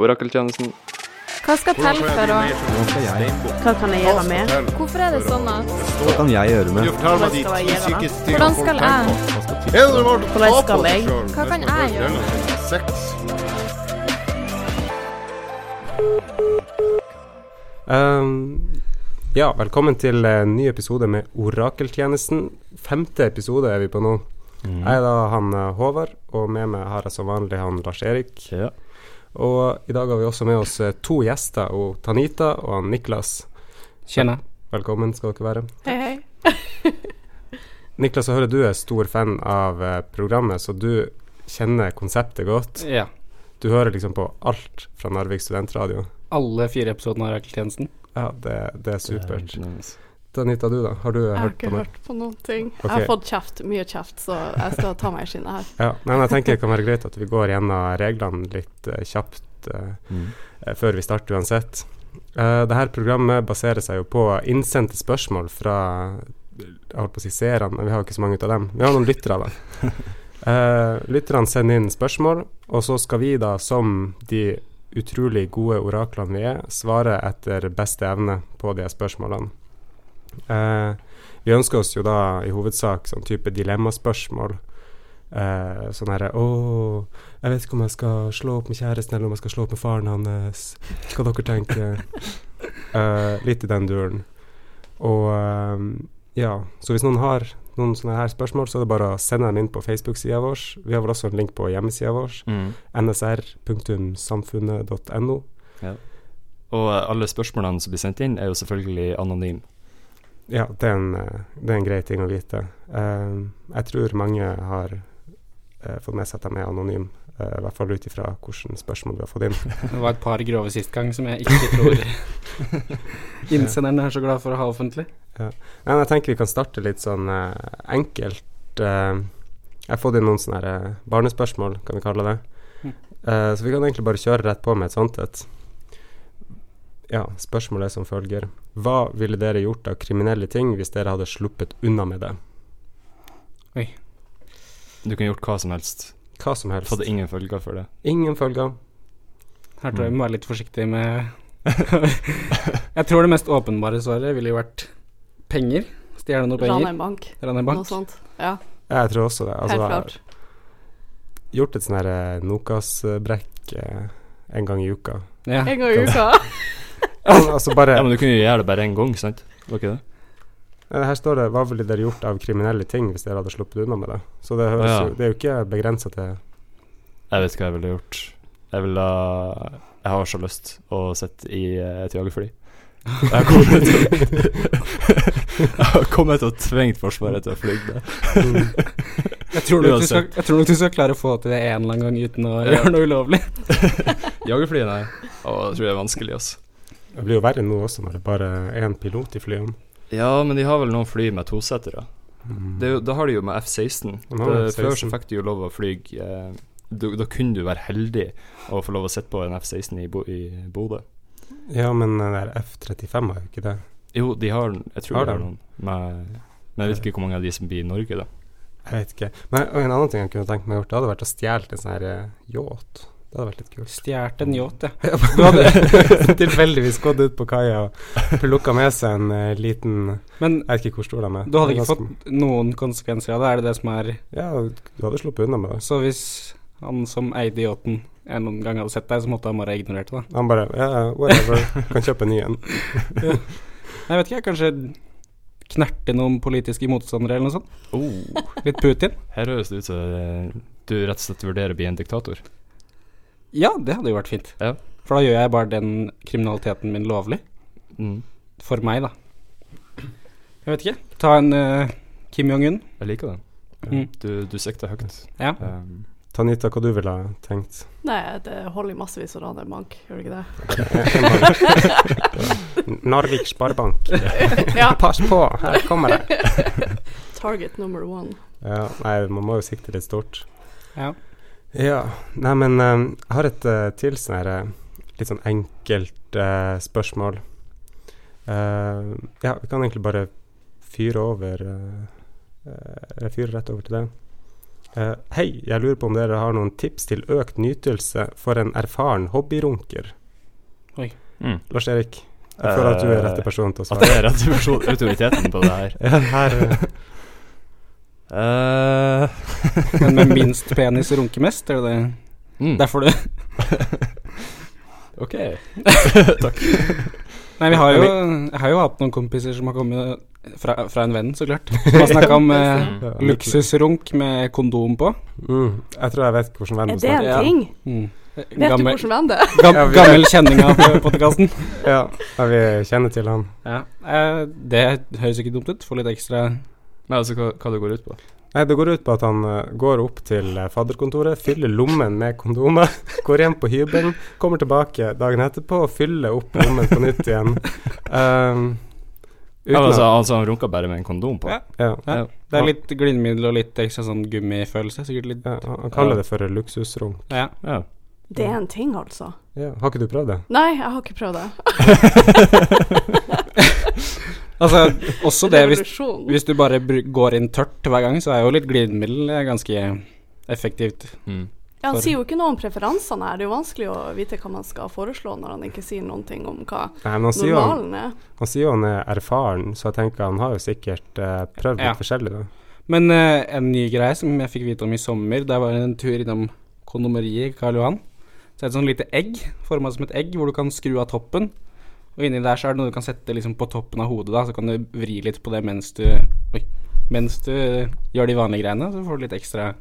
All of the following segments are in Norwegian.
Orakeltjenesten. Hva skal til for å Hva kan jeg gjøre med? Hvorfor er det sånn at hva kan jeg gjøre med Hva skal jeg gjøre med? Hvordan skal jeg? Hvordan skal jeg? Hva kan jeg gjøre? Um, ja, velkommen til en ny episode med Orakeltjenesten. Femte episode er vi på nå. Mm. Jeg er da han eh, Håvard, og med meg har jeg som vanlig han Lars-Erik. Ja. Og i dag har vi også med oss eh, to gjester, og Tanita og Niklas. Kjenner. Velkommen skal dere være. Hei, hei. Niklas, jeg hører du er stor fan av eh, programmet, så du kjenner konseptet godt. Ja. Du hører liksom på alt fra Narvik studentradio. Alle fire episodene av Rakeltjenesten. Ja, det, det er supert. Det er nice. Tanita, du da? Har du Jeg har hørt ikke på noe? hørt på noen ting. Jeg har fått kjeft, mye kjeft, så jeg skal ta meg i skinnet her. Ja, men jeg tenker det kan være greit at vi går gjennom reglene litt uh, kjapt uh, Mm. eh, før vi starter uansett. Uh, Dette programmet baserer seg jo på innsendte spørsmål fra jeg holdt på å si seerne, men vi har jo ikke så mange ut av dem. Vi har noen lyttere, da. Uh, lytterne sender inn spørsmål, og så skal vi da, som de utrolig gode oraklene vi er, svare etter beste evne på de spørsmålene. Eh, vi ønsker oss jo da i hovedsak sånn type dilemmaspørsmål. Eh, sånn herre Å, jeg vet ikke om jeg skal slå opp med kjæresten, eller om jeg skal slå opp med faren hans. Hva dere tenker? Eh, litt i den duren. Og eh, ja, så hvis noen har noen sånne her spørsmål, så er det bare å sende dem inn på Facebook-sida vår. Vi har vel også en link på hjemmesida vår, Mm. nsr.samfunnet.no. Og eh, alle spørsmålene som blir sendt inn, er jo selvfølgelig anonyme. Ja, det er, en, eh, det er en grei ting å vite. Eh, jeg tror mange har eh, fått med seg at de er anonyme, i hvert fall ut ifra hvilke spørsmål vi har fått inn. Det var et par grove sist gang som jeg ikke tror innsenderen er så glad for å ha offentlig. Men jeg tenker vi kan starte litt sånn eh, enkelt. eh, jeg har fått inn noen sånne barnespørsmål, kan vi kalle det. Mm. Eh, så vi kan egentlig bare kjøre rett på med et sånt et. Ja, spørsmålet er som følger. Hva ville dere gjort av kriminelle ting hvis dere hadde sluppet unna med det? Oi. Du kan gjort hva som helst. Hva som helst. Fått ingen følger for det. Ingen følger. Her tror jeg vi må være litt forsiktige med Jeg tror det mest åpenbare svaret ville jo vært penger. Stjele noe Rane penger. en bank, Rane en noe bank. sånt. Ja, Jeg tror også det. Altså, helt klart. gjort et sånn her eh, Nokas-brekk eh, en gang i uka. Ja. En gang i uka. altså bare Ja, men du kunne jo gjøre det bare én gang, sant? Var ikke det? Eh, Her står det 'Hva ville dere gjort av kriminelle ting hvis dere hadde sluppet unna med det?' Så det, høres Ja. jo, det er jo ikke begrensa til Jeg vet hva jeg ville gjort. Jeg ville Jeg har så lyst å sitte i eh, et jagerfly. Jeg kommer til Jeg kommer til å tvinge Forsvaret til å fly det. Jeg, tror nok du skal, jeg tror nok du skal klare å få til det en eller annen gang uten å gjøre noe ulovlig. Jagerfly, nei. Å, det tror jeg er vanskelig, altså. Det blir jo verre nå også, når det bare er én pilot i flyene. Ja, men de har vel noen fly med tosetere. Mm. Det da har de jo med F-16. De har Det- F-16. Før så fikk de jo lov å fly eh, da, da kunne du være heldig å få lov å sitte på en F-16 i, Bo, i Bodø. Ja, men der F-35 har jo ikke det. Jo, de har Jeg tror Har de har noen. Med, men jeg vet ikke hvor mange av de som blir i Norge, da. Jeg vet ikke. Men en annen ting jeg kunne tenkt meg å gjøre, det hadde vært å stjele en sånn her eh, yacht. Det hadde vært litt kult. Stjålet en yacht, ja. Du hadde tilfeldigvis gått ut på kaia og plukka med seg en uh, liten Men Jeg vet ikke hvor stor de er. du hadde ikke fått noen konsekvenser av det, er det det som er Ja, du hadde sluppet unna med det. Så hvis han som eide yachten en noen gang hadde sett deg, så måtte han bare ignorert det. Han bare Ja, whatever. Kan kjøpe en ny en. Jeg vet ikke, jeg kanskje knerte noen politiske motstandere eller noe sånt. Oh, Litt Putin. her høres det ut som eh, du rett og slett vurderer å bli en diktator. Ja, det hadde jo vært fint. Ja. For da gjør jeg bare den kriminaliteten min lovlig. Mm. For meg, da. Jeg vet ikke. Ta en uh, Kim Jong-un. Jeg liker den. Mm. Du, du sikter høyt. Ja. Um, Tanita, hva du ville ha tenkt? Nei, det holder i massevis å rane en bank, gjør det ikke det? Narvik Sparebank. Ja. Pass på, her kommer det. Target number one. Ja, nei, man må jo sikte litt stort. Ja. Ja, nei, men eh, jeg har et uh, til sånn her eh, litt sånn enkelt uh, spørsmål. Uh, ja, vi kan egentlig bare fyre over eh, eh, Fyre rett over til det. Eh, hei, jeg lurer på om dere har noen tips til økt nytelse for en erfaren hobbyrunker? Mm. Lars Erik, jeg føler at du er rette person til å svare. At det er rett person, autoriteten på det her. Ja, her eh, Eh, Den med minst penis runker mest, er det det? mm. Derfor det. Ok. Takk. Nei, vi har jo, jeg har jo hatt noen kompiser som har kommet fra, fra en venn, så klart. Som har snakka om eh, ja, luksusrunk med kondom på. Mm, jeg tror jeg vet hvilken venn Er Er det en Ja. ting? Mm. Vet du Gammel, hvordan venn det er? gam, Ja, vi- gammel kjenning av podkasten. Ja, ja, vi kjenner til han. Ja. Eh, det høres ikke dumt ut. Få litt ekstra Nei, altså, hva, hva det går ut på? Nei, Det går ut på at han eh, går opp til uh, fadderkontoret, fyller lommen med kondomer, går hjem på hybelen, kommer tilbake dagen etterpå og fyller opp lommen på nytt igjen. Um, uten Ja, altså, altså, han runka bare med en kondom på? Ja. ja, Ja. Det er litt glidemiddel og litt ekstra sånn gummifølelse. Sikkert litt ja, han kaller det for luksusrunk. Ja. Ja. Det er en ting, altså. Ja, har ikke du prøvd det? Nei, jeg har ikke prøvd det. Altså, også det hvis, hvis du bare går inn tørt hver gang, så er jo litt glidemiddel eh, ganske effektivt. Mm. Ja, han sier jo ikke noe om preferansene her. Det er jo vanskelig å vite hva man skal foreslå når han ikke sier noen ting om hva Nei, men han normalen han, er. han sier jo han er erfaren, så jeg tenker han har jo sikkert eh, prøvd litt Ja. forskjellig, da. Men eh, en ny greie som jeg fikk vite om i sommer, der var en tur innom kondomeriet i Karl Johan. Så er det et sånn lite egg, forma som et egg, hvor du kan skru av toppen. Og inni der så er det noe du kan sette liksom på toppen av hodet, da, så kan du vri litt på det mens du Oi. Mens du gjør de vanlige greiene, så får du litt ekstra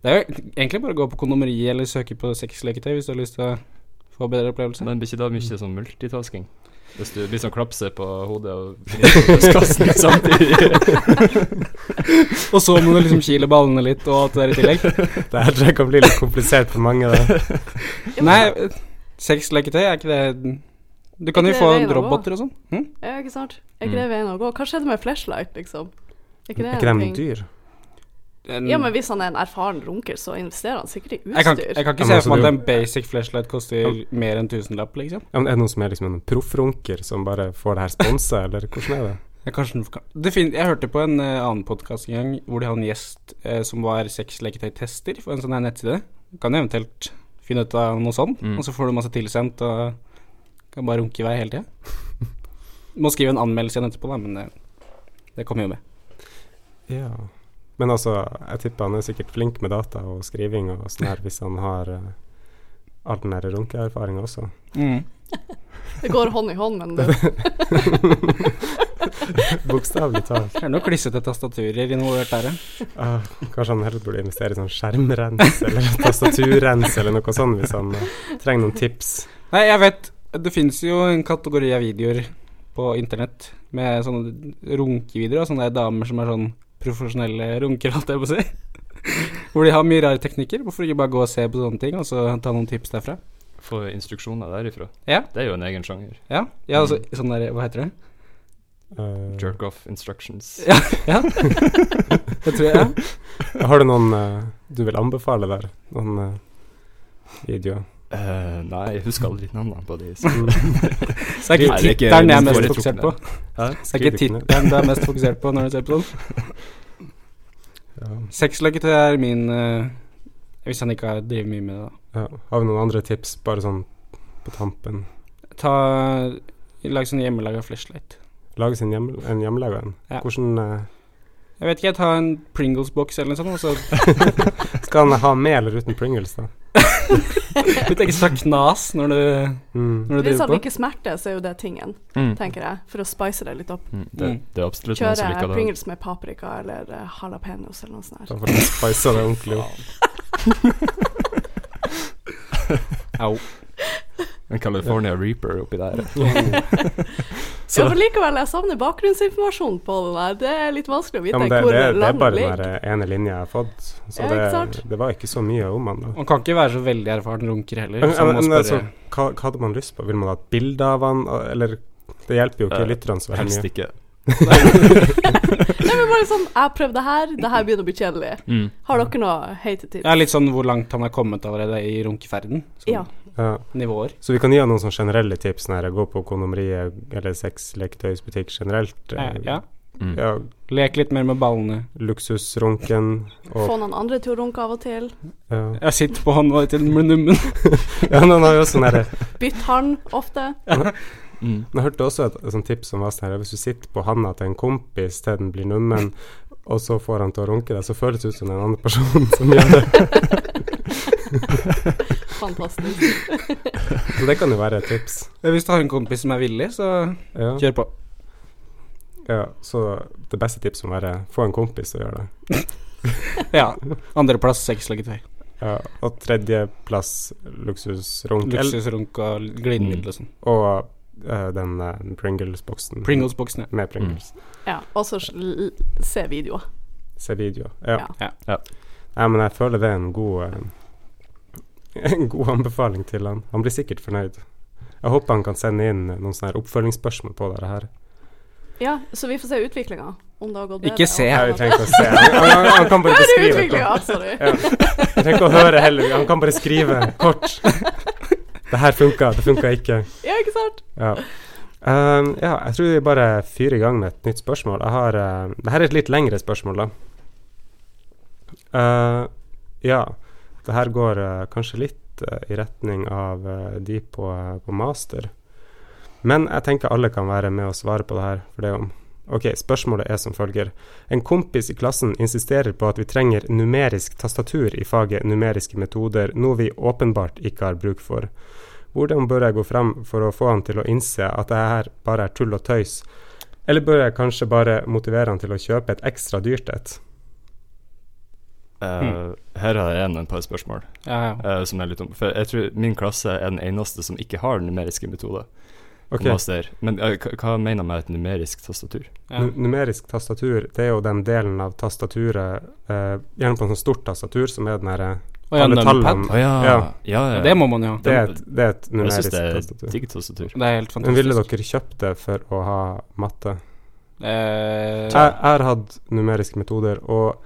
Det er jo egentlig bare å gå på kondomeriet eller søke på sexleketøy hvis du har lyst til å få bedre opplevelse. Men blir ikke da mye sånn multitasking? Hvis du blir sånn klapser på hodet og brystkassen samtidig? Og så må du liksom kile ballene litt og alt det der i tillegg. Det her tror jeg kan bli litt komplisert for mange, da. Nei, sexleketøy, er ikke det Du kan jo få det roboter og sånn. Hm? Ja, ikke sant? Er ikke Mm. det veien å gå? Hva skjedde med flashlight, liksom? Er ikke det Er ikke en de ting? dyr? En- Ja, men hvis han er en erfaren runker, så investerer han sikkert i jeg, kan, utstyr. jeg kan ikke Ja, se for meg altså, at en basic flashlight koster mer enn tusenlapp, liksom. Ja, men er det noen som er liksom en proffrunker som bare får det her sponsa, eller hvordan er det? Jeg, kanskje, det fin jeg hørte på en uh, annen podkast en gang hvor de hadde en gjest uh, som var sexleketøytester for en sånn her nettside. Du kan eventuelt finne ut av noe sånt, Mm. og så får du masse tilsendt og kan bare runke i vei hele tida. Må skrive en anmeldelse igjen etterpå, da, men det, det kommer jo med. Ja. Men altså, jeg tipper han er sikkert flink med data og skriving og sånn her, hvis han har uh, all den der runkeerfaringa også. Mm. Det går hånd i hånd, men det, Bokstavelig talt. Det er noen klissete tastaturer involvert der, ja. Ah, kanskje han heller burde investere i sånn skjermrens eller tastaturrens eller noe sånt, hvis han uh, trenger noen tips. Nei, jeg vet Det finnes jo en kategori av videoer på internett med sånne runkevideoer Og sånne damer som er sånn profesjonelle runker, holdt jeg på å si. Hvor de har mye rare teknikker. Hvorfor ikke bare gå og se på sånne ting, og så ta noen tips derfra? Få instruksjoner derifra. Ja. Det er jo en egen sjanger. Ja, ja altså sånn der Hva heter det? Uh, Jerk off instructions. Ja, ja. Det tror jeg. Ja. har du noen uh, du vil anbefale der? Noen uh, videoer? Eh, nei, jeg husker aldri navnene på de. Så. Så det er ikke tittelen jeg er mest fokusert på. Det er ikke tittelen du er mest fokusert på når du ser på sånn. Ja. Sexleketøy er min uh, Hvis han ikke har drevet mye med det, da. Ja. Har vi noen andre tips, bare sånn på tampen? Ta Lag sånn hjemmelaga flashlight. Lage sin hjem, en hjemmelaga en? Ja. Hvordan uh, Jeg vet ikke, jeg tar en Pringles-boks eller noe sånt, Skal han ha med eller uten Pringles, da? Du tenker så knas når du, Mm. når du hvis han driver på. ikke smerter, så er jo det tingen, Mm. tenker jeg. For å spice det litt opp. Mm. Det, Mm. det er absolutt noen som Kjøre. Pringles med paprika eller uh, jalapeños eller noe sånt. Da får du det ordentlig opp. Au. En California Reaper oppi der. Ja, men likevel, jeg savner bakgrunnsinformasjon på det der. Det er litt vanskelig å vite Ja, det, hvor det, det er landet bare den ligger. der ene linja jeg har fått. Så Ja, det, det var ikke så mye om han, da. Man kan ikke være så veldig erfaren runker heller. Men, men, men, altså, hva, hva hadde man lyst på? Vil man ha et bilde av han, eller Det hjelper jo ikke Eh, lytterne så veldig Helst ikke. Nei, men bare sånn Jeg har prøvd det her, det her begynner å bli kjedelig. Mm. Har dere noe hatetips? Ja, litt sånn hvor langt han har kommet allerede i runkeferden. Sånn Ja. Ja. nivåer. Så vi kan gi han noen sånne generelle tips når jeg går på kondomeriet eller sexleketøysbutikk generelt. Ja, eh, ja. Mm. Ja, Lek litt mer med ballene. luksusrunken og Få noen andre til å runke av og til. ja. Jeg sitter på hånda til nummen. ja, men han har jo sånn herre Bytt hånd ofte. Mm. Jeg hørte også et, et sånt tips som var sånn her Hvis du sitter på handa til en kompis til den blir nummen, og så får han til å runke deg, så føles det ut som en annen person som gjør det. Fantastisk. Så det kan jo være et tips. Hvis du har en kompis som er villig, så Ja, kjør på. ja Så det beste tipset må være få en kompis til å gjøre det. Ja. Andreplass sexleketøy. Ja, og tredjeplass luksusrunk. Luksusrunk og glidemiddel og sånn. Og uh, den uh, Pringles-boksen. Pringles-boksen, ja. Med Pringles. Ja, og så se videoer. Se videoer. Ja. Ja. Ja. Ja. Men jeg føler det er en god eh, En god anbefaling til han. Han blir sikkert fornøyd. Jeg håper han kan sende inn noen sånne oppfølgingsspørsmål på det her. Ja, så vi får se utviklinga. Om det har gått bedre. Ikke se. Nei, vi trenger ikke å se. Han, han, han kan bare beskrive sorry. Ja. Trenger ikke å høre heller. Han kan bare skrive kort. Det her funka, det funka ikke. Ja, ikke sant? Ja. Um, ja, jeg tror vi bare fyrer i gang med et nytt spørsmål. Jeg har uh, Dette er et litt lengre spørsmål, da. Uh, ja. Det her går uh, kanskje litt uh, i retning av uh, de på, på master. Men jeg tenker alle kan være med og svare på det her. For det om Ok, spørsmålet er som følger. En kompis i klassen insisterer på at vi trenger numerisk tastatur i faget numeriske metoder, noe vi åpenbart ikke har bruk for. Hvordan bør jeg gå frem for å få han til å innse at det her bare er tull og tøys? Eller bør jeg kanskje bare motivere han til å kjøpe et ekstra dyrt et? Eh, her har jeg igjen et par spørsmål Ja, ja. Uh, som er litt om For jeg tror min klasse er den eneste som ikke har numeriske metoder. Okay. Master. Men uh, hva mener man med et numerisk tastatur? ja. Numerisk tastatur, det er jo den delen av tastaturet, eh, gjerne på en sånn stort tastatur, som er den derre Oh, ja, tallene. Oh, ja. Ja. Ja, ja. Det må man jo. Det er et, det er et Jeg synes det er tastatur. et tastatur. Det er helt Men ville dere kjøpt det for å ha matte? Eh, Jeg, jeg har hatt numeriske metoder, og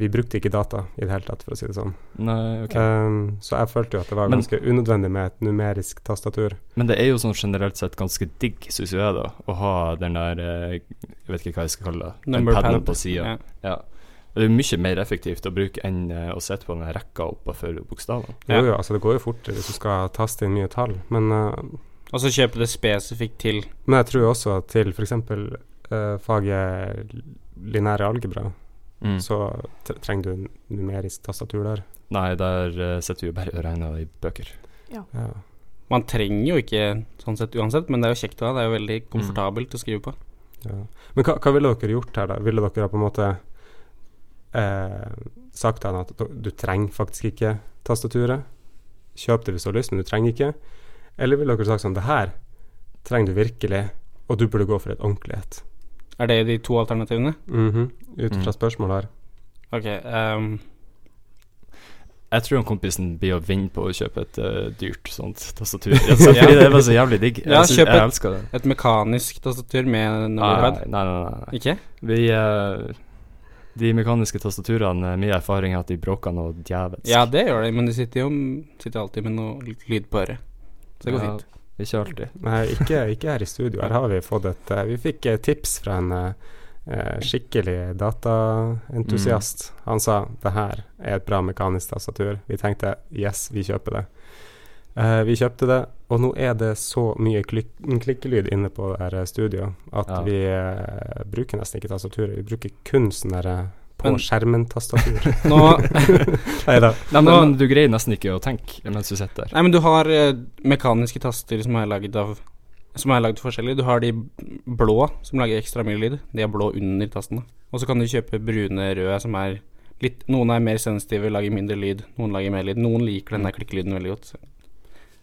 vi brukte ikke data i det hele tatt, for å si det sånn. Nei, okay. Um, så jeg følte jo at det var Men- ganske unødvendig med et numerisk tastatur. Men det er jo sånn generelt sett ganske digg, syns jeg, da, å ha den der eh, Jeg vet ikke hva jeg skal kalle det. Den number padden på sida. Ja. Ja. Det er mye mer effektivt å bruke enn eh, å sette på den rekka oppafor bokstavene. Ja. Jo, jo, altså det går jo fortere hvis du skal taste inn mye tall, men, uh, Og så kjøpe det spesifikt til men jeg tror også at til f.eks. Uh, faget linære algebra, Mm. så trenger du numerisk tastatur der. Nei, der setter sitter vi jo bare regner i bøker. Ja. Man trenger jo ikke sånn sett uansett, men det er jo kjekt å ha. Det er jo Mm. veldig komfortabelt å skrive på. Ja. Men hva, hva ville dere gjort her, da? Ville dere ha på en måte eh, sagt til henne at du, du trenger faktisk ikke tastaturet? Kjøp det hvis du har lyst, men du trenger ikke? Eller ville dere sagt sånn Det her trenger du virkelig, og du burde gå for et ordentlig et? Er det de to alternativene? Mhm, Ut fra Mm. spørsmålet her. Ok. Um. Jeg tror kompisen blir å vinne på å kjøpe et uh, dyrt sånt tastatur. Fordi det bare så jævlig digg. Ja, jeg, kjøp et- det. et mekanisk tastatur med nummerpad? nei, nei. nei, nei. Ikke? Vi uh, De mekaniske tastaturene, min erfaring er at de bråker noe djevelsk. Ja, det gjør de, men de sitter jo sitter alltid med noe lyd på øret. Så det går Ja, fint. Ikke alltid. Nei, ikke, ikke her i studio. Her har vi fått et eh, Vi fikk eh, tips fra en eh, eh, skikkelig dataentusiast. Han sa det her er et bra mekanisk tastatur. Vi tenkte yes, vi kjøper det. Eh, vi kjøpte det, og nå er det så mye klik klikkelyd inne på det her studio at Ja. vi eh, bruker nesten ikke tastaturet. Vi bruker kun sånn derre på Men- skjermen-tastatur. Nå Nei da. Nei, men, men du greier nesten ikke å tenke mens du sitter der. Nei, men du har eh, mekaniske taster som er lagd av Som er lagd forskjellig. Du har de blå som lager ekstra mye lyd. De er blå under tastene. Og så kan du kjøpe brune, røde som er litt Noen er mer sensitive, lager mindre lyd. Noen lager mer lyd. Noen liker den der klikkelyden veldig godt.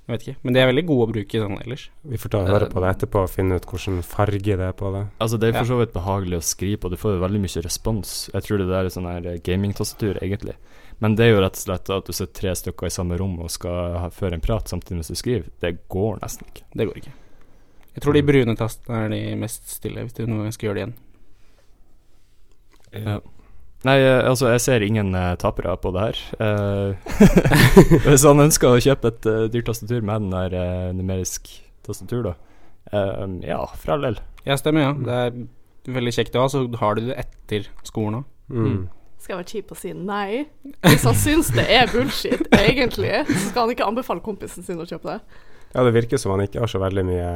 Jeg vet ikke. Men de er veldig gode å bruke sånn ellers. Vi får ta og høre på det etterpå og finne ut hvilken farge det er på det. Altså Det er for så vidt behagelig å skrive på, du får jo veldig mye respons. Jeg tror det der er sånn her eh, gamingtastatur, egentlig. Men det er jo rett og slett at du sitter tre stykker i samme rom og skal ha, føre en prat samtidig mens du skriver. Det går nesten ikke. Det går ikke. Jeg tror de brune tastene er de mest stille, hvis du noen gang skal gjøre det igjen. Ja. Nei, eh, altså, jeg ser ingen uh, tapere på det her. Uh, hvis han ønsker å kjøpe et uh, dyrt tastatur med den der numerisk tastatur, da. Eh, ja, for all del. Ja, stemmer, ja. Det er veldig kjekt å ha, så har du det etter skolen òg. Mm. Skal jeg være kjip og si nei? Hvis han syns det er bullshit, egentlig, så skal han ikke anbefale kompisen sin å kjøpe det. Ja, det virker som han ikke har så veldig mye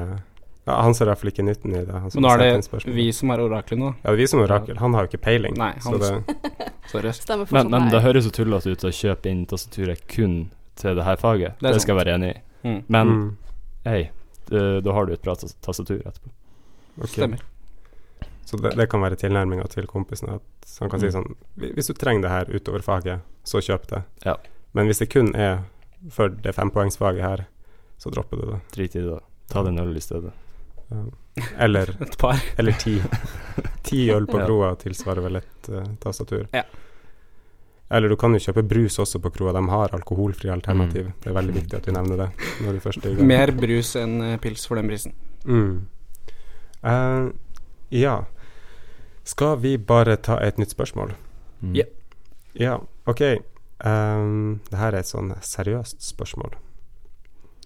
ja, Han ser i hvert fall ikke nytten i det. han Men nå er det vi som er oraklet nå. Ja, det er vi som er orakel. Han har jo ikke peiling. Nei, så han- det, Sorry. Stemmer Men, men det høres så tullete ut å kjøpe inn tastaturet kun til det her faget. Det Det, skal jeg være enig i. Mm. Men mm, hei, da har du et bra tas- tastatur etterpå. Okay. Stemmer. Så det, det kan være tilnærminga til kompisen. At han kan si Mm. sånn "Hvis- du trenger det her utover faget, så kjøp det. Ja. Men hvis det kun er for det fempoengsfaget her, så dropper du det. Drit i det. Ta den øl i stedet. Ja. Eller, Et par. eller ti. Ti øl på kroa tilsvarer vel et uh, tastatur. Ja. Eller du kan jo kjøpe brus også på kroa. De har alkoholfrie alternativ. Mm. Det er veldig viktig at du nevner det når du først er i gang. Mer brus enn eh, pils for den prisen. Mm. Uh, ja. Skal vi bare ta et nytt spørsmål? Mm. Ja. Ja, ok. Um, det her er et sånn seriøst spørsmål.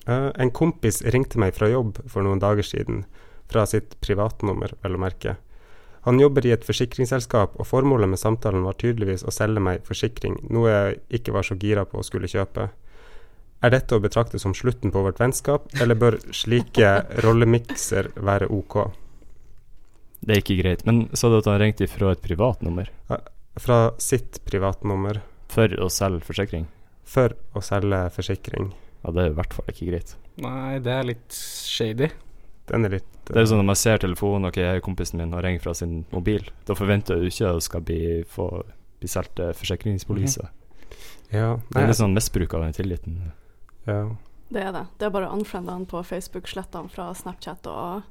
Eh, en kompis ringte meg fra jobb for noen dager siden, fra sitt privatnummer, vel å merke. Han jobber i et forsikringsselskap, og formålet med samtalen var tydeligvis å selge meg forsikring, noe jeg ikke var så gira på å skulle kjøpe. Er dette å betrakte som slutten på vårt vennskap, eller bør slike rollemikser være ok? Det er ikke greit. Men sa du at han ringte fra et privatnummer Fra sitt privatnummer, for å selge forsikring? for å selge forsikring. Ja, det er i hvert fall ikke greit. Nei, det er litt shady. Den er litt Det er jo sånn når man ser telefonen, ok, jeg er kompisen min og ringer fra sin mobil, da forventer du ikke at du skal bli, få, bli solgt eh, forsikringspoliser. Ja, Det er litt sånn misbruk av den tilliten. ja. Det er det. Det er bare å unfriende han på Facebook, slette han fra Snapchat og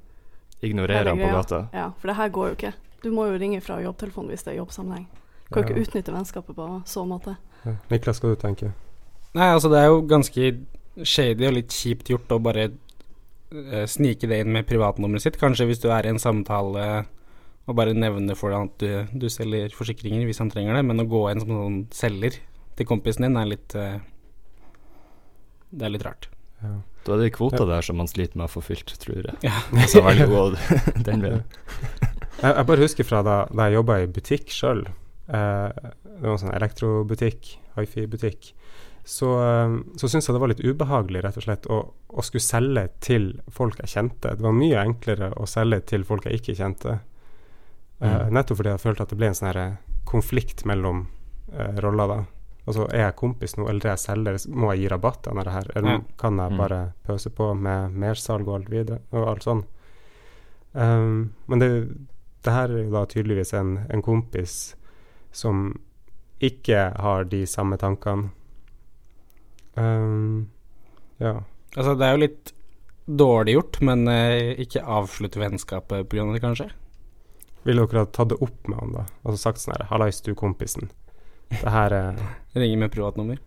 Ignorere han på gata. Ja, for det her går jo ikke. Du må jo ringe fra jobbtelefonen hvis det er jobbsammenheng. Du kan jo Ja. ikke utnytte vennskapet på så måte. Ja. Niklas, hva du tenker Nei, altså det er jo ganske shady og litt kjipt gjort å bare uh, snike det inn med privatnummeret sitt. Kanskje hvis du er i en samtale og bare nevner for deg at du, du selger forsikringer hvis han trenger det, men å gå inn som sånn selger til kompisen din er litt uh, Det er litt rart. Ja. Da er det kvota der som man sliter med å få fylt, tror jeg. Ja. Så veldig god den veien. Jeg, jeg bare husker fra da, da jeg jobba i butikk sjøl. Eh, det var en sånn elektrobutikk, hifi-butikk. Så, eh, så syntes jeg det var litt ubehagelig, rett og slett, å, å skulle selge til folk jeg kjente. Det var mye enklere å selge til folk jeg ikke kjente. mm. uh, Nettopp fordi jeg følte at det ble en sånn her konflikt mellom uh, roller, da. Altså, er jeg kompis nå, eller er jeg selger? Må jeg gi rabatt når det her? Eller mm. kan jeg Mm. bare pøse på med mersalg og alt videre, og alt sånn? Um, men det, det her er jo da tydeligvis en, en kompis som ikke har de samme tankene. Um, ja. Altså det er jo litt dårlig gjort, men eh, ikke avslutte vennskapet pga. det, kanskje. Ville dere ha tatt det opp med han, da? Altså sagt sånn her 'Hallais, du, kompisen'. Det her er Ringer med privatnummer.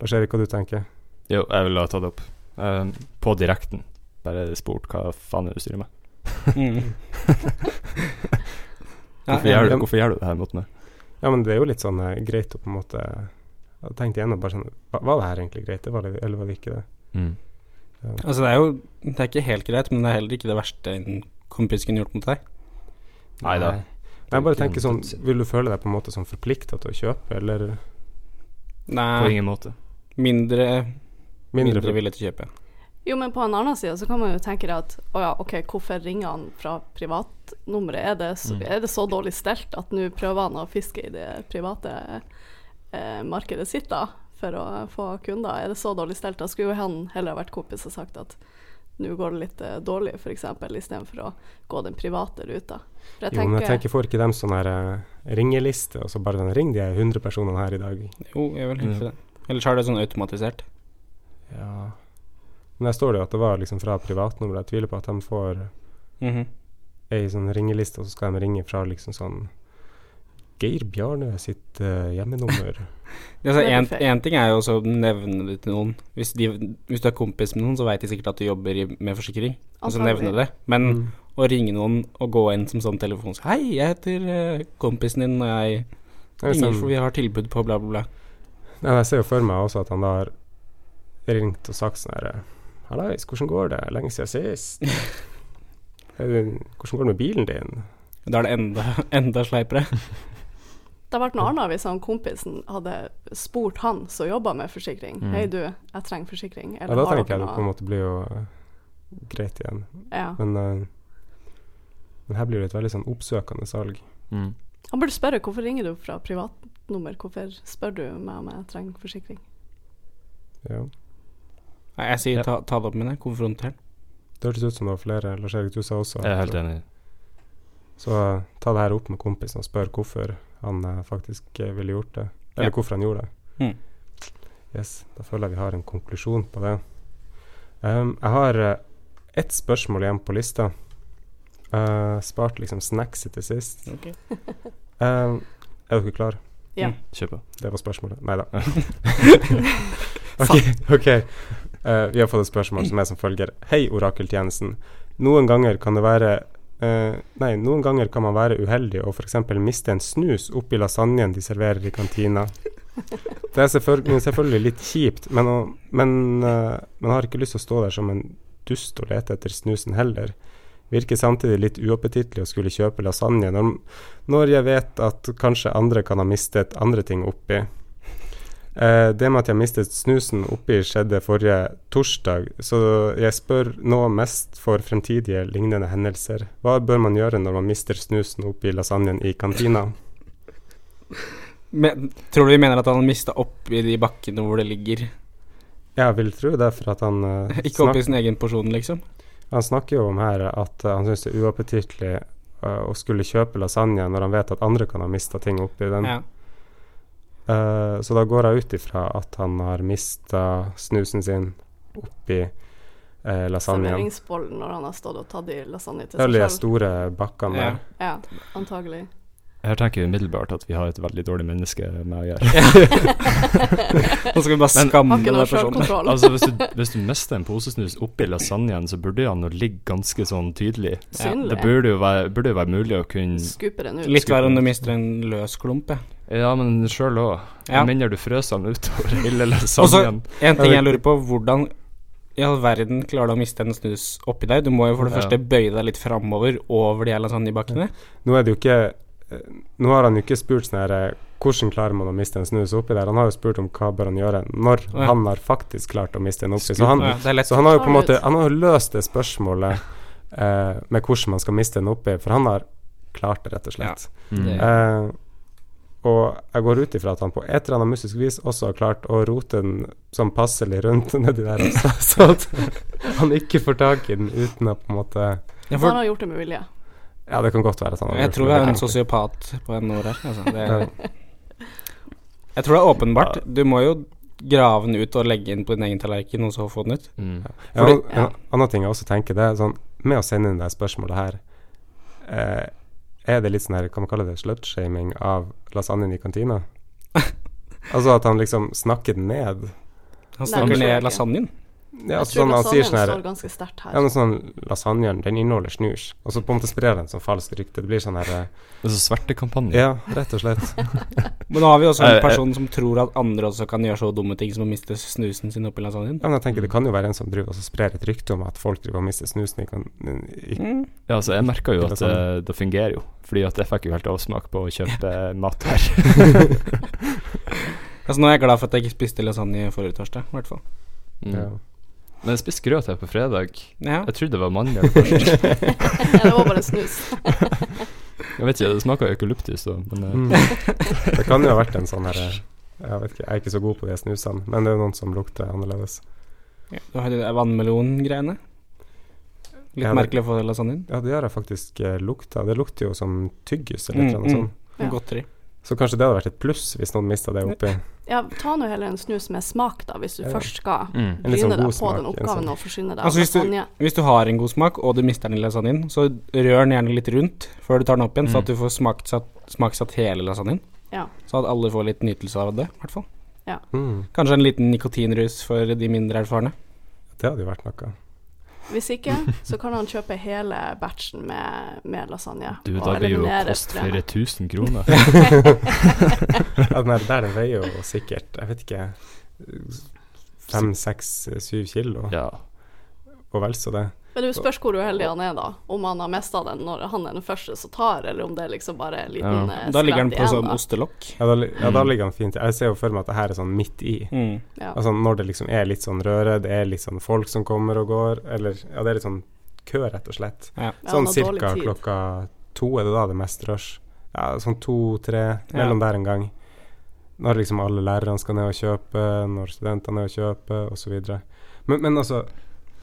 Lars Erik, hva du tenker Jo, jeg ville ha tatt det opp. Eh, på direkten. Bare spurt hva faen er det du styrer med. Mm. Hvorfor, gjør, du, hvorfor gjør du det her mot meg? Ja, men det er jo litt sånn eh, greit å på en måte Jeg tenkte tenkt igjennom bare sånn Var det her egentlig greit, var det, eller var det ikke det? Mm. Altså det er jo Det er ikke helt greit, men det er heller ikke det verste en kompis kunne gjort mot deg. Nei da. Jeg bare tenker sånn Vil du føle deg på en måte sånn forplikta til å kjøpe, eller På ingen måte. mindre, mindre, mindre, villig til å kjøpe. Jo, men på en annen side så kan man jo tenke at å ja, ok, hvorfor ringer han fra privatnummeret? Er det, så, Mm. er det så dårlig stelt at nå prøver han å fiske i det private markedet sitt da, for å få kunder? Er det så dårlig stelt? Da skulle jo han heller ha vært kompis og sagt at nå går det litt eh, dårlig, f.eks., istedenfor å gå den private ruta. For jeg Jo, men jeg tenker, tenker, får ikke dem sånn her eh, ringeliste, og så bare den Ring de 100 personene her i dag. Jo, jeg vil Ja. mm. det. Ellers er det sånn automatisert. Ja. Men der står det jo at det var liksom fra privatnummer. Jeg tviler på at de får Mhm. ei sånn ringeliste, og så skal de ringe fra liksom sånn Geir Bjarne sitt uh, hjemmenummer. Altså, en, en ting er jo å nevne det til noen. Hvis, de, hvis du er kompis med noen, så veit de sikkert at du jobber i, med forsikring. Og så nevne det. Men Mm. å ringe noen og gå inn som sånn telefon Hei, jeg heter uh, kompisen din, og jeg ringer sånn- for vi har tilbud på bla, bla, bla. Nei, jeg ser jo for meg også at han da har ringt og sagt sånn her Hallais, hvordan går det? Lenge siden sist. Hvordan går det med bilen din? Da er det enda, enda sleipere. Det hadde vært noe annet hvis han kompisen hadde spurt han som jobba med forsikring. Mm. 'Hei, du, jeg trenger forsikring.' Ja, da tenker jeg det på en måte blir jo eh, greit igjen. Ja. Men, uh, men her blir det et veldig sånn oppsøkende salg. Mm. Han burde spørre hvorfor ringer du fra privatnummer. Hvorfor spør du meg om jeg trenger forsikring? Ja. Nei, jeg sier ta, ta det opp med deg, Konfronter. Det hørtes ut som det var flere. Lars Erik, du sa også Jeg er helt enig. Så eh, ta det her opp med kompisen og spør hvorfor han eh, faktisk eh, ville gjort det. Eller Ja. hvorfor han gjorde det. Mm. Yes, Da føler jeg vi har en konklusjon på det. Um, jeg har uh, ett spørsmål igjen på lista. Uh, spart liksom snackset til sist. Okay. Um, er dere klare? Ja. Mm. Kjør på. Det var spørsmålet. Nei da. ok. okay. Uh, vi har fått et spørsmål som er som følger. Hei, orakeltjenesten. Noen ganger kan det være eh, Nei, noen ganger kan man være uheldig og f.eks. miste en snus oppi lasagnen de serverer i kantina. Det er selvfølgelig, selvfølgelig litt kjipt, men, men uh, man har ikke lyst til å stå der som en dust og lete etter snusen heller. Virker samtidig litt uappetittlig å skulle kjøpe lasagne når, når jeg vet at kanskje andre kan ha mistet andre ting oppi. Eh, det med at jeg mistet snusen oppi skjedde forrige torsdag, så jeg spør nå mest for fremtidige lignende hendelser. Hva bør man gjøre når man mister snusen oppi lasagnen i kantina? Men, tror du vi mener at han mista oppi de bakkene hvor det ligger? Jeg vil tro det, for at han, eh, Ikke oppi sin egen porsjon, liksom? han snakker jo om her at han syns det er uappetittlig eh, å skulle kjøpe lasagne når han vet at andre kan ha mista ting oppi den. Ja. Eh, så da går jeg ut ifra at han har mista snusen sin oppi eh, lasagnen. Serveringsbollen når han har stått og tatt i lasagne til seg selv. seg de store bakkene Ja. Ja, antagelig. Her tenker jeg umiddelbart at vi har et veldig dårlig menneske med å gjøre. Nå skal vi bare skamme den personen. Altså hvis du, hvis du mister en posesnus oppi lasagnen, så burde han jo ligge ganske sånn tydelig. Synlig. Det burde jo være, burde jo være mulig å kunne Skupe den ut. Litt verre om du mister en løs klump, ja. Ja, men sjøl òg. Ja. Med mindre du frøs den utover hele Og så lasagnen. en ting jeg lurer på, hvordan i all verden klarer du å miste en snus oppi deg? Du må jo for det Ja. første bøye deg litt framover over de her lasagnebakkene. Nå er det jo ikke Nå har han jo ikke spurt sånn her eh, Hvordan klarer man å miste en snus oppi der? Han har jo spurt om hva bør han gjøre når Ja. han har faktisk klart å miste en oppi. Så han, Ja, så han har jo på en måte. Han har jo løst det spørsmålet eh, med hvordan man skal miste en oppi, for han har klart det, rett og slett. Mm. Eh, og jeg går ut ifra at han på et eller annet mystisk vis også har klart å rote den sånn passelig rundt nedi der også, så at han ikke får tak i den uten å på en måte Ja, Han har gjort det med vilje. Ja, det kan godt være sånn. jeg tror det er en sosiopat på en ord her. Altså. Det, Ja. jeg tror det er åpenbart. Du må jo grave den ut og legge den på din egen tallerken, og så få den ut. Mm. Ja, ja. en annen ting jeg også tenker, det er sånn Med å sende inn det spørsmålet her, eh, er det litt sånn her Kan man kalle det slutshaming av lasagnen i kantina? altså at han liksom snakker den ned? Han snakker jeg ned lasagnen. Ja, Jeg altså tror sånn Han sier sånn her står ganske sterkt her. Ja, men sånn Lasagnen, den inneholder snus. Og så på en måte sprer den sånn falskt rykte. Det blir sånn her eh, Det er så svertekampanje. Ja, rett og slett. Men nå har vi også en person som tror at andre også kan gjøre så dumme ting som å miste snusen sin oppi lasagnen. Ja, men jeg tenker Det kan jo være en som driver og sprer et rykte om at folk driver og mister snusen i, kan, i Mm. Ja, altså jeg merka jo at sånn. eh, det fungerer jo. Fordi at jeg fikk jo helt avsmak på å kjøpe mat her. Altså Nå er jeg glad for at jeg ikke spiste lasagne forrige torsdag, i hvert fall. Mm. ja. Men jeg spiste grøt her på fredag. Ja. Jeg trodde det var mandel først. ja, det var bare snus. Jeg vet ikke, det smaker eukalyptus, da. Men eh, Mm. Det kan jo ha vært en sånn her eh, Jeg vet ikke, jeg er ikke så god på de snusene, men det er jo noen som lukter annerledes. Ja, Du har de vannmelongreiene. Litt Ja, merkelig å få lasagnen. Ja, det har jeg faktisk eh, lukta. Det lukter jo som tyggis eller Mm, noe mm. sånt. Ja. Godteri. Så kanskje det hadde vært et pluss hvis noen mista det oppi. Ja, ta nå heller en snus med smak, da, hvis du Ja. først skal mm. Sånn bryne deg på smak, den oppgaven sånn- og forsyne deg Altså, hvis du- Hvis du har en god smak, og du mister den i lasagnen, så rør den gjerne litt rundt før du tar den opp igjen, så Mm. at du får smaksatt, smaksatt hele lasagnen. Ja. Så at alle får litt nytelse av det, i hvert fall. Mm. Kanskje en liten nikotinrus for de mindre erfarne. Det hadde jo vært noe. Hvis ikke, så kan han kjøpe hele batchen med, med lasagne. Du, da blir jo kost flere tusen kroner. Ja, den der veier jo sikkert, jeg vet ikke Fem, seks, syv kilo, Ja. og vel så det. Men det spørs hvor uheldig han er, da. Om han har mista den når han er den første som tar, eller om det liksom bare er en liten Ja. ja. Da ligger han på sånn ostelokk. Ja, da, ja, da Mm. ligger han fint Jeg ser jo for meg at det her er sånn midt i. Mm. Ja. Altså når det liksom er litt sånn røre, det er litt sånn folk som kommer og går, eller Ja, det er litt sånn kø, rett og slett. Sånn cirka klokka to er det da det er mest rush. Ja, sånn to-tre, mellom der en gang. Når liksom alle lærerne skal ned og kjøpe, når studentene er og kjøper, osv. Men, men altså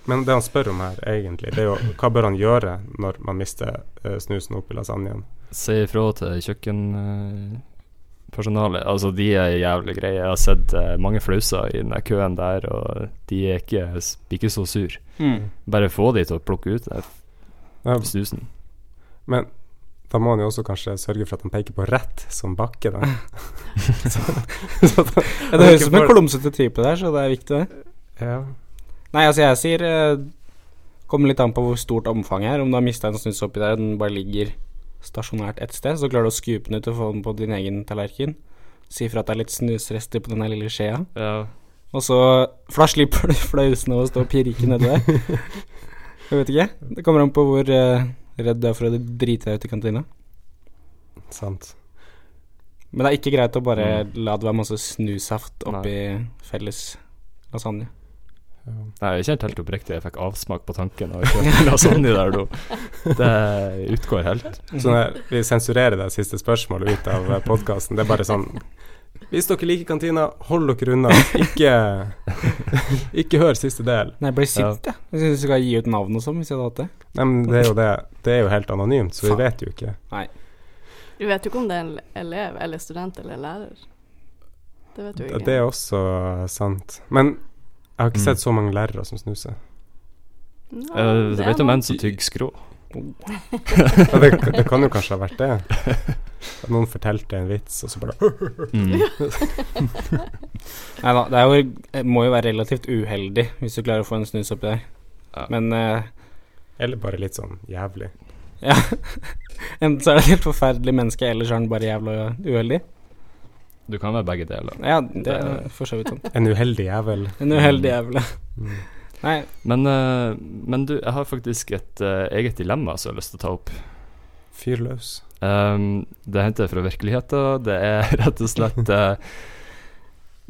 Men det han spør om her, egentlig, det er jo hva bør han gjøre når man mister uh, snusen oppi lasagnen? Si ifra til kjøkkenpersonalet. Altså, de er jævlig greie. Jeg har sett uh, mange flauser i den køen der, og de er ikke, ikke så sur. Mm. Bare få de til å plukke ut den snusen. men da må han jo også kanskje sørge for at han peker på rett som bakke, da. så, så da, Ja, det høres ut som en klumsete type der, så det er viktig, det. ja. Nei, altså, jeg sier eh, Kommer litt an på hvor stort omfanget er. Om du har mista en snus oppi der, og den bare ligger stasjonært et sted, så klarer du å skupe den ut og få den på din egen tallerken. Si fra at det er litt snusrester på den lille skjea. Ja. Og så For da slipper du flausene å stå og pirke nedi der. Jeg vet ikke. Det kommer an på hvor eh, redd du er for å drite deg ut i kantina. Sant. Men det er ikke greit å bare la det være masse snussaft Nei. oppi felles lasagne. Ja. Nei, jeg kjente helt oppriktig jeg fikk avsmak på tanken av å kjøpe lasagne der nå. Det utgår helt. Så når vi sensurerer det siste spørsmålet ut av podkasten, det er bare sånn Hvis dere liker kantina, hold dere unna. Ikke, ikke hør siste del. Nei, jeg ble sint, jeg. Jeg syns du skal gi ut navn og sånn, hvis jeg hadde hatt det. Nei, men det er jo det. Det er jo helt anonymt, så vi vet jo ikke. Du vet jo ikke om det er en elev eller student eller lærer. Det vet du ikke. Det er også sant. Men jeg har ikke Mm. sett så mange lærere som snuser. Ja, Jeg det er vet om en som tygger skrå. Ja, det, det kan jo kanskje ha vært det. At noen fortalte en vits, og så bare Mm. Nei da, det er jo, det må jo være relativt uheldig hvis du klarer å få en snus oppi der. Ja. Men uh, Eller bare litt sånn jævlig. ja Enten så er det et helt forferdelig menneske, eller så er han bare jævla uheldig. Du kan være begge deler. Ja, det er for så vidt sånn. En uheldig jævel. En uheldig jævel. Mm. Nei, Men, uh, men du, jeg har faktisk et uh, eget dilemma som jeg har lyst til å ta opp. Fyr løs. Um, det henter jeg fra virkeligheten. Det er rett og slett uh,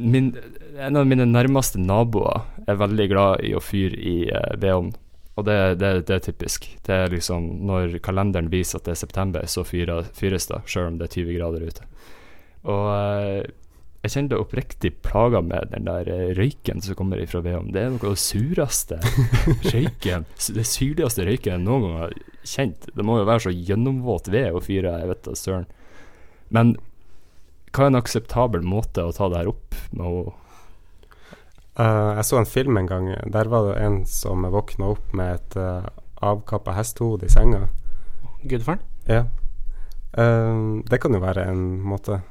min, En av mine nærmeste naboer er veldig glad i å fyre i uh, vedovn. Og det, det, det er typisk. Det er liksom Når kalenderen viser at det er september, så fyres det, sjøl om det er 20 grader ute. Og eh, jeg kjenner det oppriktig plaga med den der eh, røyken som kommer ifra vedovnen. Det er noe av det sureste røyken Det syrligste røyken jeg noen gang har kjent. Det må jo være så gjennomvåt ved å fyre, jeg vet da søren. Men hva er en akseptabel måte å ta det her opp med Eh, jeg så en film en gang. Der var det en som våkna opp med et uh, avkappa hestehode i senga. gudfaren. Ja. Uh, det kan jo være en måte.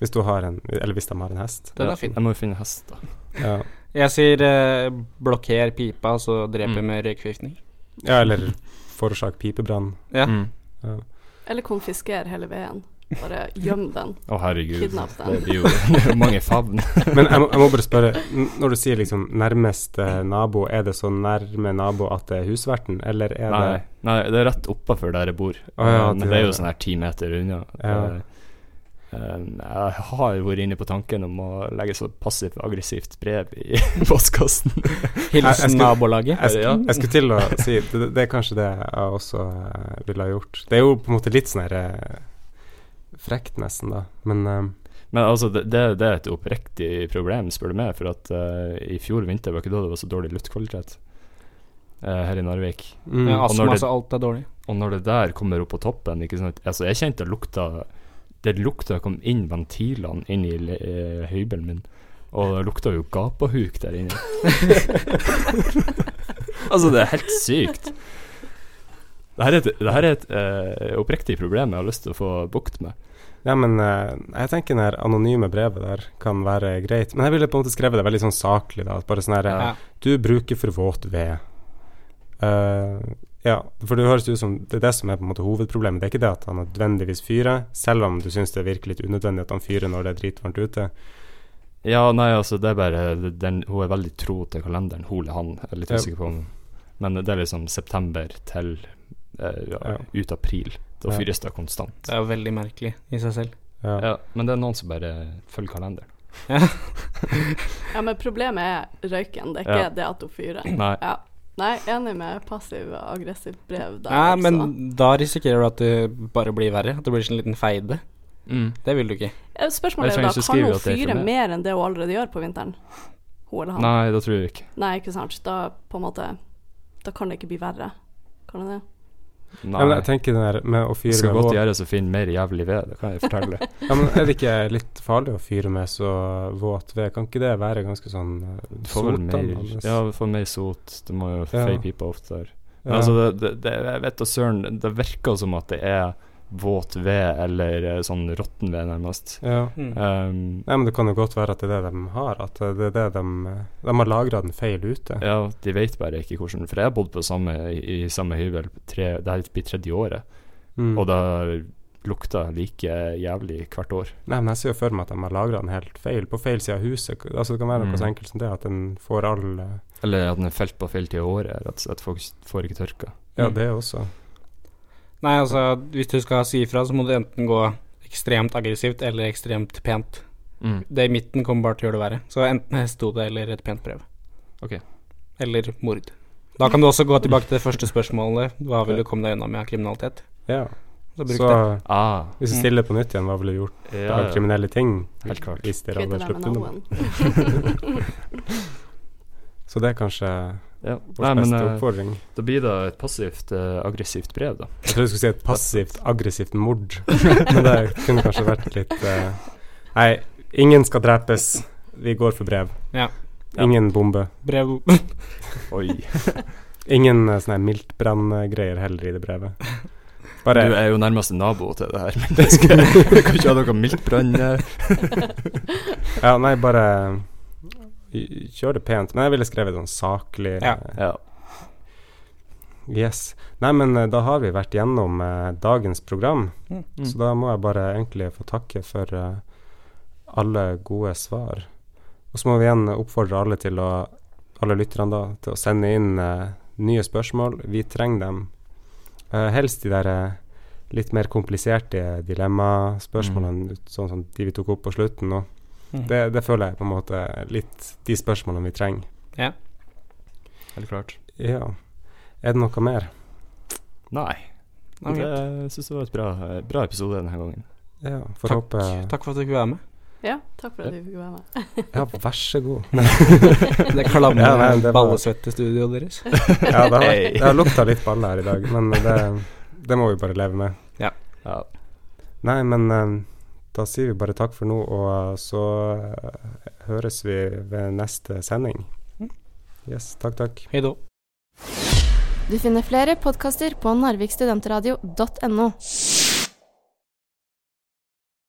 Hvis du har en Eller hvis de har en hest. Den Ja, er fin. Jeg må jo finne hest, da. Ja, Jeg sier eh, blokker pipa, og så dreper Mm. med røykforgiftning. ja eller forårsak pipebrann. Ja. Mm. Ja. Eller konfisker hele veden. Bare gjem den. Å, herregud. Kidnapp den. Det blir jo det mange favn. Men jeg må, jeg må bare spørre, når du sier liksom nærmeste nabo, er det så nærme nabo at det er husverten, eller er Nei, det nei, det er rett oppafor der jeg bor. Oh, ja, Men det det er er jo sånn her ti meter unna. Ja. Eh, jeg har vært inne på tanken om å legge så passivt-aggressivt brev i postkassen. Hilsen skulle- nabolaget. jeg, jeg, jeg skulle til å si det, det er kanskje det jeg også eh, ville ha gjort. Det er jo på en måte litt sånn her eh, frekt, nesten, da. Men eh, Men altså, det, det, det er et oppriktig problem, spør du meg. For at uh, i fjor vinter var ikke da det var så dårlig luftkvalitet eh, her i Narvik. mm, Ja, og når astma, det- alt er dårlig. Og når det der kommer opp på toppen ikke sant? Altså, Jeg kjente lukta Det lukta kom inn ventilene inn i eh, høybelen min. Og det lukta jo gapahuk der inne. altså, det er helt sykt. Det her er et, det her er et eh, oppriktig problem jeg har lyst til å få bukt med. Ja, men eh, jeg tenker det anonyme brevet der kan være greit. Men jeg ville på en måte skrevet det veldig sånn saklig, da. Bare sånn her Ja. Du bruker for våt ved. Eh, ja, for det høres ut som det er det som er på en måte hovedproblemet. Det er ikke det at han nødvendigvis fyrer, selv om du syns det virker litt unødvendig at han fyrer når det er dritvarmt ute. Ja, nei, altså, det er bare den, Hun er veldig tro til kalenderen, hun eller han. Jeg er litt usikker på om Men det er liksom september til eh, ja, Ja. ut april. Da Ja. fyres det konstant. Det er jo veldig merkelig i seg selv. Ja. Ja, men det er noen som bare følger kalenderen. Ja, men problemet er røyken, det er ikke Ja. det at hun fyrer. Nei. Ja. Nei, enig med passiv-aggressivt brev der. Nei, men da risikerer du at det bare blir verre. At det blir sånn en liten feide. Mm. Det vil du ikke. Spørsmålet er da, kan hun det fyre mer enn det hun allerede gjør på vinteren? Hun eller han? Nei, da tror jeg ikke. Nei, ikke sant. Da på en måte Da kan det ikke bli verre. Kan det det? Nei. Ja, men jeg tenker det der med å det fyre skal godt gjøres å finne mer jævlig ved, det kan jeg fortelle. ja, men Er det ikke litt farlig å fyre med så våt ved? Kan ikke det være ganske sånn eh, sotdannende? Ja, du får mer sot. Du må jo Ja. feie pipa ofte der. Men Ja. altså, det, det, det, jeg vet da søren, det virker som at det er våt ved, eller eh, sånn råtten ved, nærmest. ja. Mm. Um, Nei, men det kan jo godt være at det er det de har. At det er det de De har lagra den feil ute. ja, de vet bare ikke hvordan For jeg har bodd på samme, i, i samme hybel tre, det her blir tredje året, Mm. og det lukta like jævlig hvert år. Nei, men jeg ser jo for meg at de har lagra den helt feil, på feil side av huset. Altså Det kan være noe Mm. så enkelt som det, at den får all eh, Eller at den er felt på feil tid av året, rett og slett. Folk får ikke tørka. Ja, Mm. det også. Nei, altså, hvis du skal si ifra, så må du enten gå ekstremt aggressivt eller ekstremt pent. Mm. Det i midten kommer bare til å gjøre det verre. Så enten hestehode eller et pent brev. Ok. Eller mord. Da kan du også gå tilbake til det første spørsmålet. Hva vil du komme deg unna med av kriminalitet? Ja. Så bruk Så det. Ah, hvis du stiller på nytt igjen, hva ville du gjort ja, av kriminelle ting? Helt klart. Hvis dere hadde sluppet unna. Så det er kanskje Ja. Nei, men eh, oppfordring. da blir det et passivt uh, aggressivt brev, da. Jeg trodde du skulle si et passivt aggressivt mord, men det kunne kanskje vært litt uh, Nei, ingen skal drepes. Vi går for brev. Ja. Ingen bombe. Brev Oi. Ingen uh, sånne miltbranngreier heller i det brevet. Du er jo nærmeste nabo til det her, men det skal jeg kan ikke ha noe miltbrann eh. Ja, nei, bare kjør det pent. Men jeg ville skrevet sånn saklig. Ja. Ja. Yes. Nei, men eh, da har vi vært gjennom eh, dagens program, Mm. så da må jeg bare egentlig få takke for eh, alle gode svar. Og så må vi igjen oppfordre alle til å alle lytterne da, til å sende inn eh, nye spørsmål. Vi trenger dem. Eh, helst de der eh, litt mer kompliserte dilemmaspørsmålene, sånn som de vi tok opp på slutten nå. Mm. Det, det føler jeg på en måte litt de spørsmålene vi trenger. Ja. Helt klart. Ja. Er det noe mer? Nei. Nei Det jeg synes det var et bra, bra episode denne gangen. Ja, Takk. håpe Takk for at du fikk være med. Ja, takk for at du fikk være med. Ja, vær så god. Det klammer Ja, nei, det var- ballesvettestudioet deres. Ja, det har, Hey. det har lukta litt baller her i dag, men det, det må vi bare leve med. Ja. Nei, men eh, da sier vi bare takk for nå, og så eh, høres vi ved neste sending. Mm. Yes, takk, takk. Hei då. Du finner flere podkaster på narvikstudentradio.no.